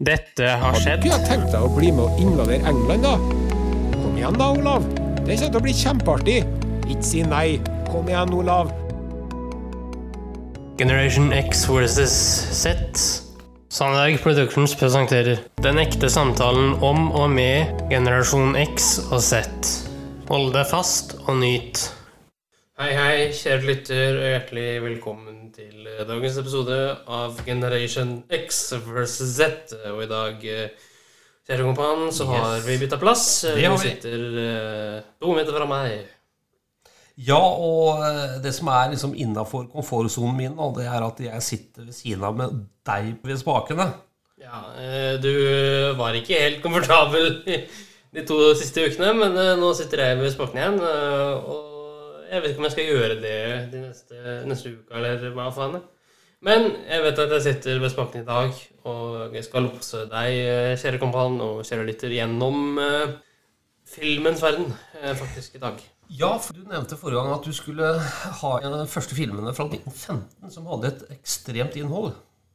Dette har skjedd. Hadde du ikke tenkt deg å bli med og invadere England, da? Kom igjen da, Olav. Det kommer til å bli kjempeartig. Ikke si nei. Kom igjen, Olav. Generation X versus Z. Sandberg Productions presenterer Den ekte samtalen om og med generasjon X og Z. Hold deg fast og nyt. Hei, hei, kjære lytter, og hjertelig velkommen til eh, dagens episode av Generation X versus Z. Og i dag, eh, kjære kompan, så har Yes. vi bytta plass. Det har Du sitter eh, to meter fra meg. Ja, og eh, det som er liksom innafor komfortsonen min, nå, det er at jeg sitter ved siden av med deg ved spakene. Ja, eh, du var ikke helt komfortabel de to siste ukene, men eh, nå sitter jeg ved spakene igjen. eh, Og jeg vet ikke om jeg skal gjøre det de neste, neste uka, eller hva faen. det. Men jeg vet at jeg sitter ved spaken i dag, og jeg skal lose deg, eh, kjære kompan og kjære lytter, gjennom uh, filmens verden, uh, faktisk, i dag. Ja, for du nevnte forrige gang at du skulle ha en av de første filmene fra 1915 som hadde et ekstremt innhold.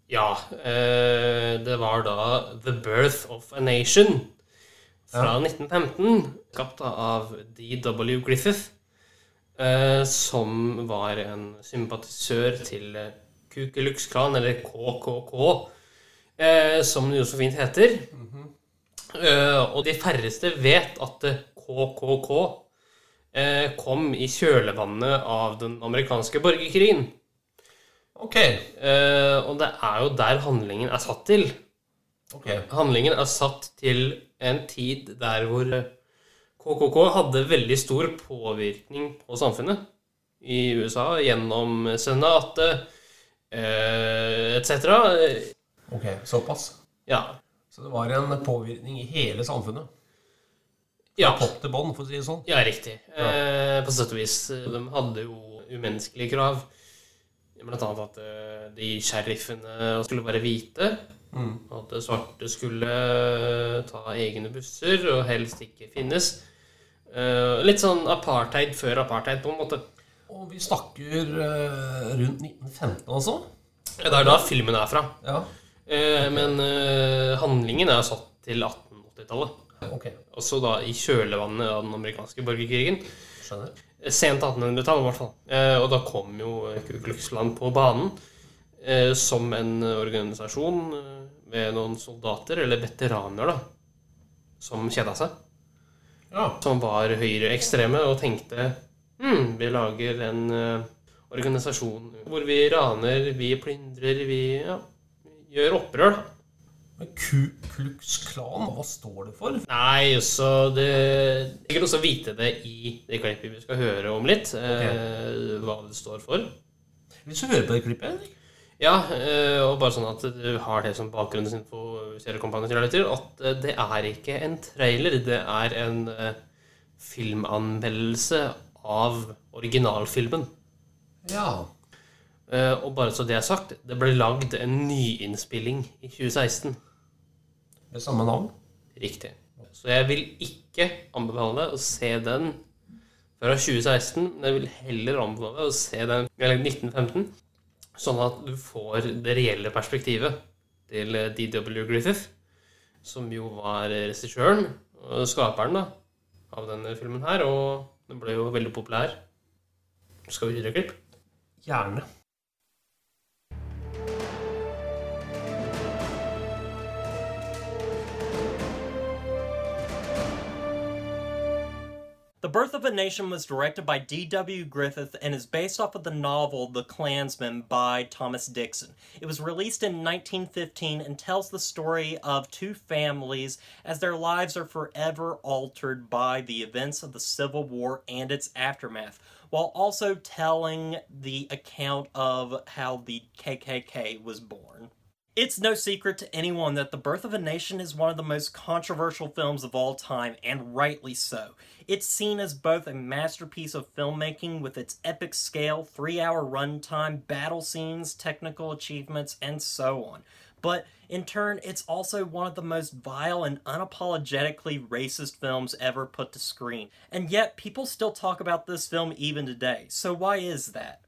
Ja, Uh, det var da The Birth of a Nation fra 1915, skapt av D.W. Griffith, som var en sympatisør til KUKELUKS-klan, eller KKK, eh, som det jo så fint heter. Eh, og de færreste vet at eh, KKK eh, kom i kjølvannet av den amerikanske borgerkrigen. Ok. Eh, og det er jo der handlingen er satt til. ok. Handlingen er satt til en tid der hvor eh, KKK hadde veldig stor påvirkning på samfunnet i USA gjennom senatet eh, etc. Ok, Såpass. Ja. Så det var en påvirkning i hele samfunnet. Ja, Topp til bånn, for å si det sånn. ja riktig. Eh, på sett og vis. De hadde jo umenneskelige krav. Blant annet at eh, de sheriffene skulle være hvite. At svarte skulle eh, ta egne busser og helst ikke finnes. Eh, litt sånn apartheid før apartheid, på en måte. Og vi snakker eh, rundt 1915, altså. Det er da filmen er fra. Ja. Okay. men eh, handlingen er satt til 1880-tallet. Okay. Også da i kjølvannet av den amerikanske borgerkrigen. skjønner. Sent 1800-tall, i hvert fall. Og da kom jo Ku Klux Klan på banen som en organisasjon med noen soldater, eller veteraner, da, som kjeda seg. Ja. Som var høyreekstreme og tenkte hm, vi lager en uh, organisasjon hvor vi raner, vi plyndrer, vi ja, gjør opprør, da. Men Ku Klux Klan, hva står det for? Nei, så det Jeg kan også vite det i det klippet vi skal høre om litt. Eh, hva det står for. Hvis du hører på det klippet, Henrik? Ja, eh, og bare sånn at du har det som bakgrunnsinfo, kjære lytter, at eh, det er ikke en trailer, det er en eh, filmanmeldelse av originalfilmen. Ja. Og bare så det er sagt, det ble lagd en nyinnspilling i 2016. Med samme navn? Riktig. Så jeg vil ikke anbefale å se den fra 2016. men Jeg vil heller anbefale å se den i 1915, sånn at du får det reelle perspektivet til eh, D.W. Griffith, som jo var regissøren skaperen da, av denne filmen her, og den ble jo veldig populær. Skal vi høre klipp? Gjerne. The Birth of a Nation was directed by D.W. Griffith and is based off of the novel The Klansman by Thomas Dixon. It was released in 1915 and tells the story of two families as their lives are forever altered by the events of the Civil War and its aftermath, while also telling the account of how the KKK was born. It's no secret to anyone that The Birth of a Nation is one of the most controversial films of all time, and rightly so. It's seen as both a masterpiece of filmmaking with its epic scale, three hour runtime, battle scenes, technical achievements, and so on. But in turn, it's also one of the most vile and unapologetically racist films ever put to screen. And yet, people still talk about this film even today. So, why is that?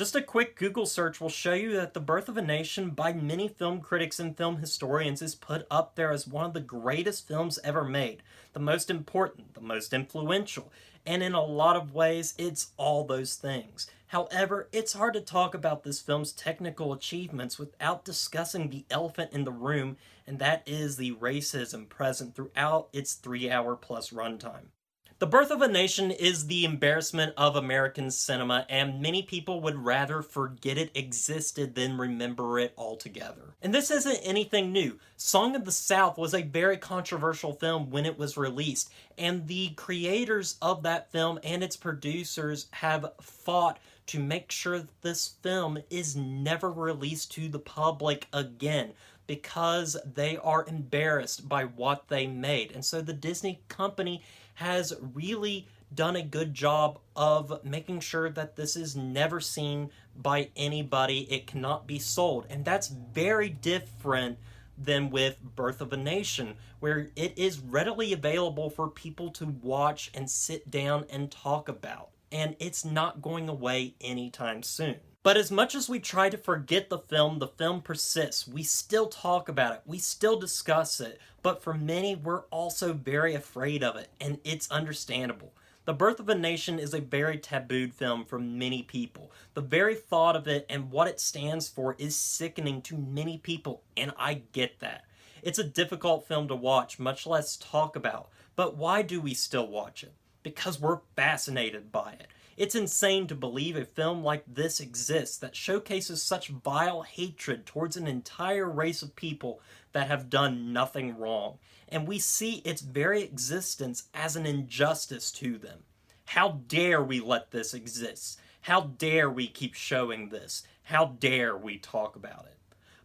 Just a quick Google search will show you that The Birth of a Nation, by many film critics and film historians, is put up there as one of the greatest films ever made, the most important, the most influential, and in a lot of ways, it's all those things. However, it's hard to talk about this film's technical achievements without discussing the elephant in the room, and that is the racism present throughout its three hour plus runtime. The Birth of a Nation is the embarrassment of American cinema, and many people would rather forget it existed than remember it altogether. And this isn't anything new. Song of the South was a very controversial film when it was released, and the creators of that film and its producers have fought to make sure this film is never released to the public again because they are embarrassed by what they made. And so the Disney company has really done a good job of making sure that this is never seen by anybody. It cannot be sold. And that's very different than with Birth of a Nation, where it is readily available for people to watch and sit down and talk about. And it's not going away anytime soon. But as much as we try to forget the film, the film persists. We still talk about it, we still discuss it, but for many, we're also very afraid of it, and it's understandable. The Birth of a Nation is a very tabooed film for many people. The very thought of it and what it stands for is sickening to many people, and I get that. It's a difficult film to watch, much less talk about. But why do we still watch it? Because we're fascinated by it. It's insane to believe a film like this exists that showcases such vile hatred towards an entire race of people that have done nothing wrong, and we see its very existence as an injustice to them. How dare we let this exist? How dare we keep showing this? How dare we talk about it?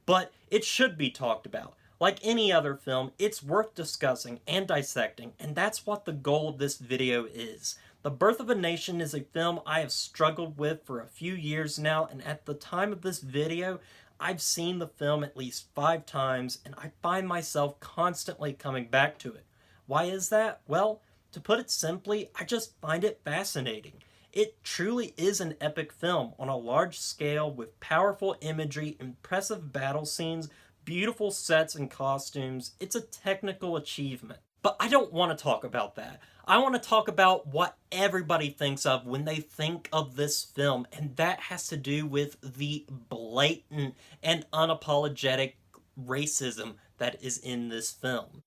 But it should be talked about. Like any other film, it's worth discussing and dissecting, and that's what the goal of this video is. The Birth of a Nation is a film I have struggled with for a few years now, and at the time of this video, I've seen the film at least five times, and I find myself constantly coming back to it. Why is that? Well, to put it simply, I just find it fascinating. It truly is an epic film on a large scale with powerful imagery, impressive battle scenes, beautiful sets and costumes. It's a technical achievement. But I don't want to talk about that. I want to talk about what everybody thinks of when they think of this film, and that has to do with the blatant and unapologetic racism that is in this film.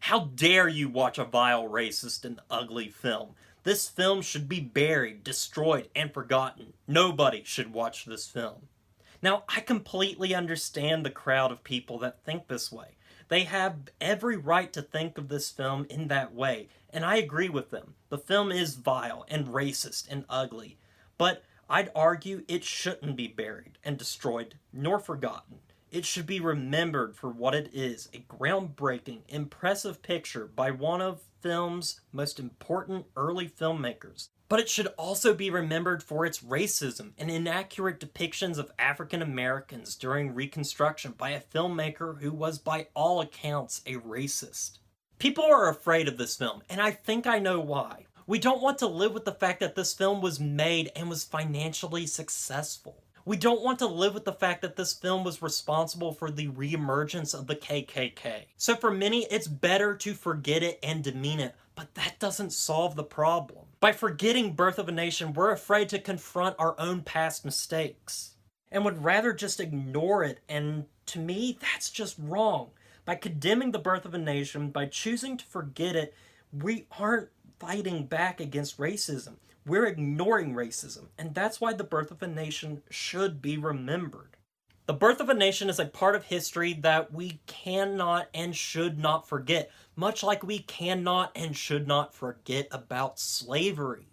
How dare you watch a vile, racist, and ugly film? This film should be buried, destroyed, and forgotten. Nobody should watch this film. Now, I completely understand the crowd of people that think this way. They have every right to think of this film in that way, and I agree with them. The film is vile and racist and ugly, but I'd argue it shouldn't be buried and destroyed nor forgotten. It should be remembered for what it is a groundbreaking, impressive picture by one of film's most important early filmmakers. But it should also be remembered for its racism and inaccurate depictions of African Americans during Reconstruction by a filmmaker who was, by all accounts, a racist. People are afraid of this film, and I think I know why. We don't want to live with the fact that this film was made and was financially successful. We don't want to live with the fact that this film was responsible for the reemergence of the KKK. So for many, it's better to forget it and demean it, but that doesn't solve the problem. By forgetting Birth of a Nation, we're afraid to confront our own past mistakes and would rather just ignore it, and to me, that's just wrong. By condemning the birth of a nation, by choosing to forget it, we aren't fighting back against racism. We're ignoring racism, and that's why the birth of a nation should be remembered. The birth of a nation is a part of history that we cannot and should not forget, much like we cannot and should not forget about slavery.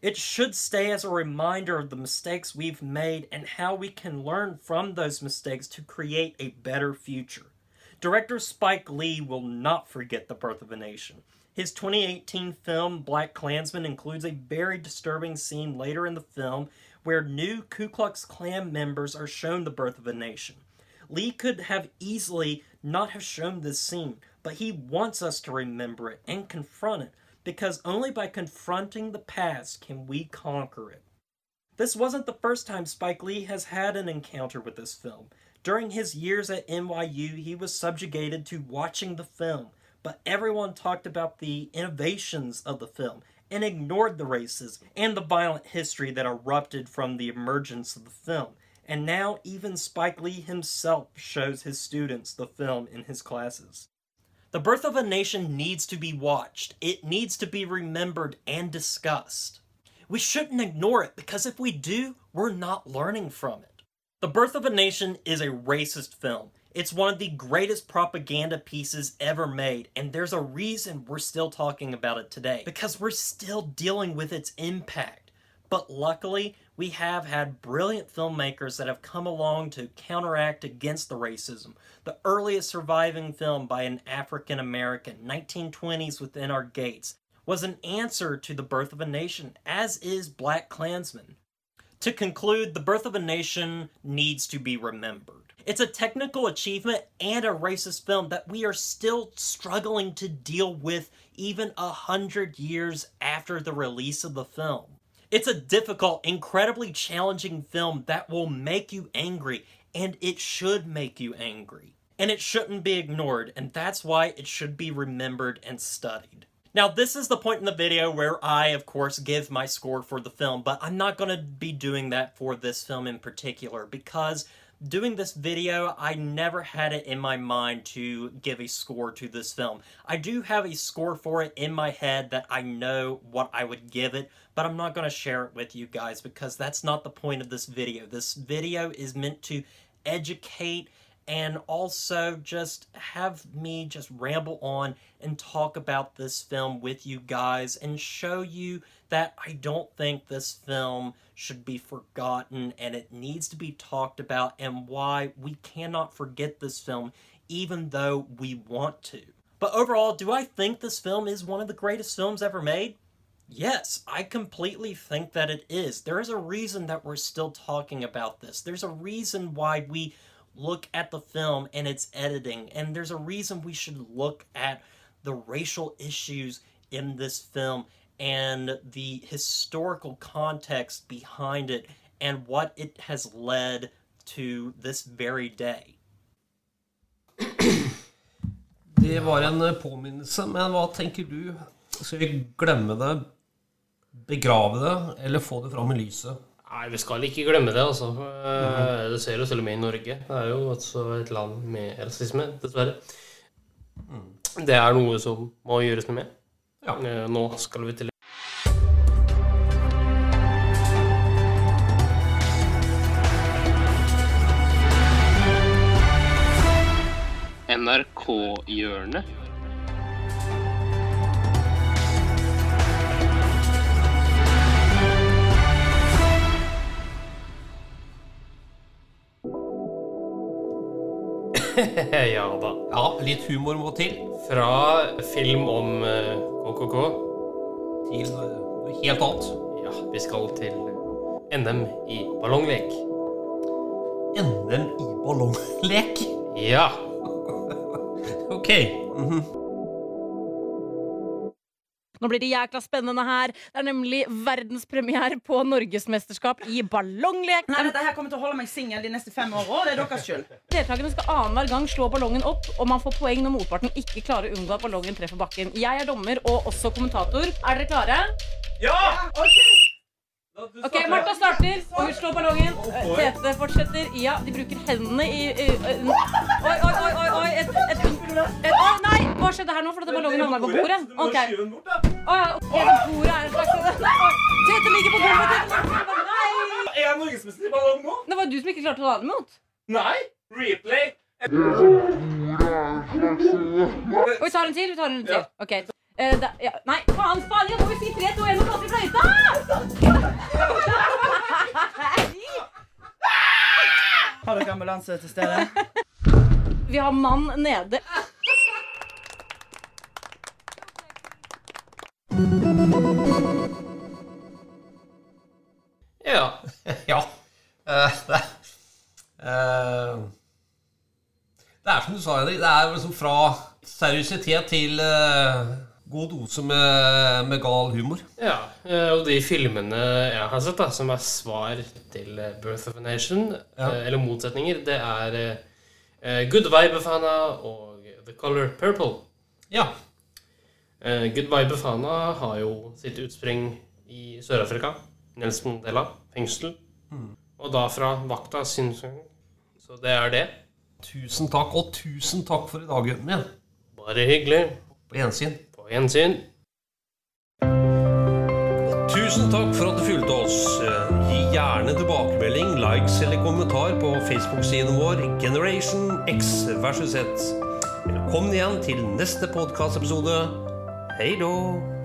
It should stay as a reminder of the mistakes we've made and how we can learn from those mistakes to create a better future. Director Spike Lee will not forget the birth of a nation. His 2018 film BlacKkKlansman includes a very disturbing scene later in the film where new Ku Klux Klan members are shown the birth of a nation. Lee could have easily not have shown this scene, but he wants us to remember it and confront it because only by confronting the past can we conquer it. This wasn't the first time Spike Lee has had an encounter with this film. During his years at NYU, he was subjugated to watching the film, but everyone talked about the innovations of the film and ignored the races and the violent history that erupted from the emergence of the film. And now, even Spike Lee himself shows his students the film in his classes. The Birth of a Nation needs to be watched, it needs to be remembered and discussed. We shouldn't ignore it because if we do, we're not learning from it. The Birth of a Nation is a racist film. It's one of the greatest propaganda pieces ever made, and there's a reason we're still talking about it today because we're still dealing with its impact. But luckily, we have had brilliant filmmakers that have come along to counteract against the racism. The earliest surviving film by an African American, 1920s Within Our Gates, was an answer to the birth of a nation, as is BlacKkKlansman. To conclude, the birth of a nation needs to be remembered. It's a technical achievement and a racist film that we are still struggling to deal with even a hundred years after the release of the film. It's a difficult, incredibly challenging film that will make you angry, and it should make you angry. And it shouldn't be ignored, and that's why it should be remembered and studied. Now, this is the point in the video where I, of course, give my score for the film, but I'm not going to be doing that for this film in particular because doing this video, I never had it in my mind to give a score to this film. I do have a score for it in my head that I know what I would give it, but I'm not going to share it with you guys because that's not the point of this video. This video is meant to educate and also just have me just ramble on and talk about this film with you guys and show you that I don't think this film should be forgotten and it needs to be talked about and why we cannot forget this film even though we want to. But overall, do I think this film is one of the greatest films ever made? Yes, I completely think that it is. There is a reason that we're still talking about this. There's a reason why we look at the film and its editing, and there's a reason we should look at the racial issues in this film and the historical context behind it and what it has led to this very day. Det var en eh, påminnelse, men hva tenker du? Skal vi glemme det, begrave det, eller få det fram i lyset? Nei, vi skal ikke glemme det, altså. Mm. Det ser jo selv om i Norge. Det er jo altså et land med rasisme, dessverre. Det er noe som må gjøres noe med. Ja. Eh, Nå skal vi til NRK-hjørnet. ja da. Ja, litt humor må til. Fra film om eh, KKK. Til eh, noe helt annet. Ja, vi skal til NM i ballonglek. NM i ballonglek. Ja. Ok. Mhm. Nå blir det jækla spennende her. Det er nemlig verdenspremiere på norgesmesterskap i ballonglek. Nei, dette her kommer til å holde meg singel de neste fem åra, det er deres skyld. Deltakerne skal annenhver gang slå ballongen opp, og man får poeng når motparten ikke klarer å unngå at ballongen treffer bakken. Jeg er dommer og også kommentator. Er dere klare? Ja! Ok, Martha starter, og hun slår ballongen. Tete fortsetter. Ja, de bruker hendene i, i, i Oi, oi, oi, oi, et, Et, et, et, nei! Hva skjedde her nå? For dette ballongen havna på bordet. Ok. Å, ja, det bordet er en slags Nei. Tete ligger på bordet! Tete ligger på gulvet. Nei! Er jeg norgesmester i ballong nå? Det var du som ikke klarte å ta den imot. Nei! Replay. Og vi tar en til. vi tar en til. Ok. Eh, da, ja. Nei, faen, faen! Jeg må jo si 3, 2, 1 og blåse i fløyta! Har dere ambulanse til stede? Vi har mann nede. Ja. Ja. Uh, det, uh, det er som du sa, Henrik. Det er liksom fra seriøsitet til uh, God dose med, med gal humor. Ja, og de filmene jeg har sett, da, som er svar til Birth of a Nation, Ja. eller motsetninger, det er Good Vibe Fana' og The Color Purple. Ja. Eh, Goodbye Befana har jo sitt utspring i Sør-Afrika. Nelson Mandela fengsel. Og da fra vakta synsing. Så det er det. Tusen takk, og tusen takk for i dag, gutten min. Bare hyggelig. På gjensyn. På gjensyn. Tusen takk for at du fulgte oss. Eh, Gi gjerne tilbakemelding, likes eller kommentar på Facebook-siden vår Generation X versus Z. Velkommen igjen til neste podkastepisode. Hei då!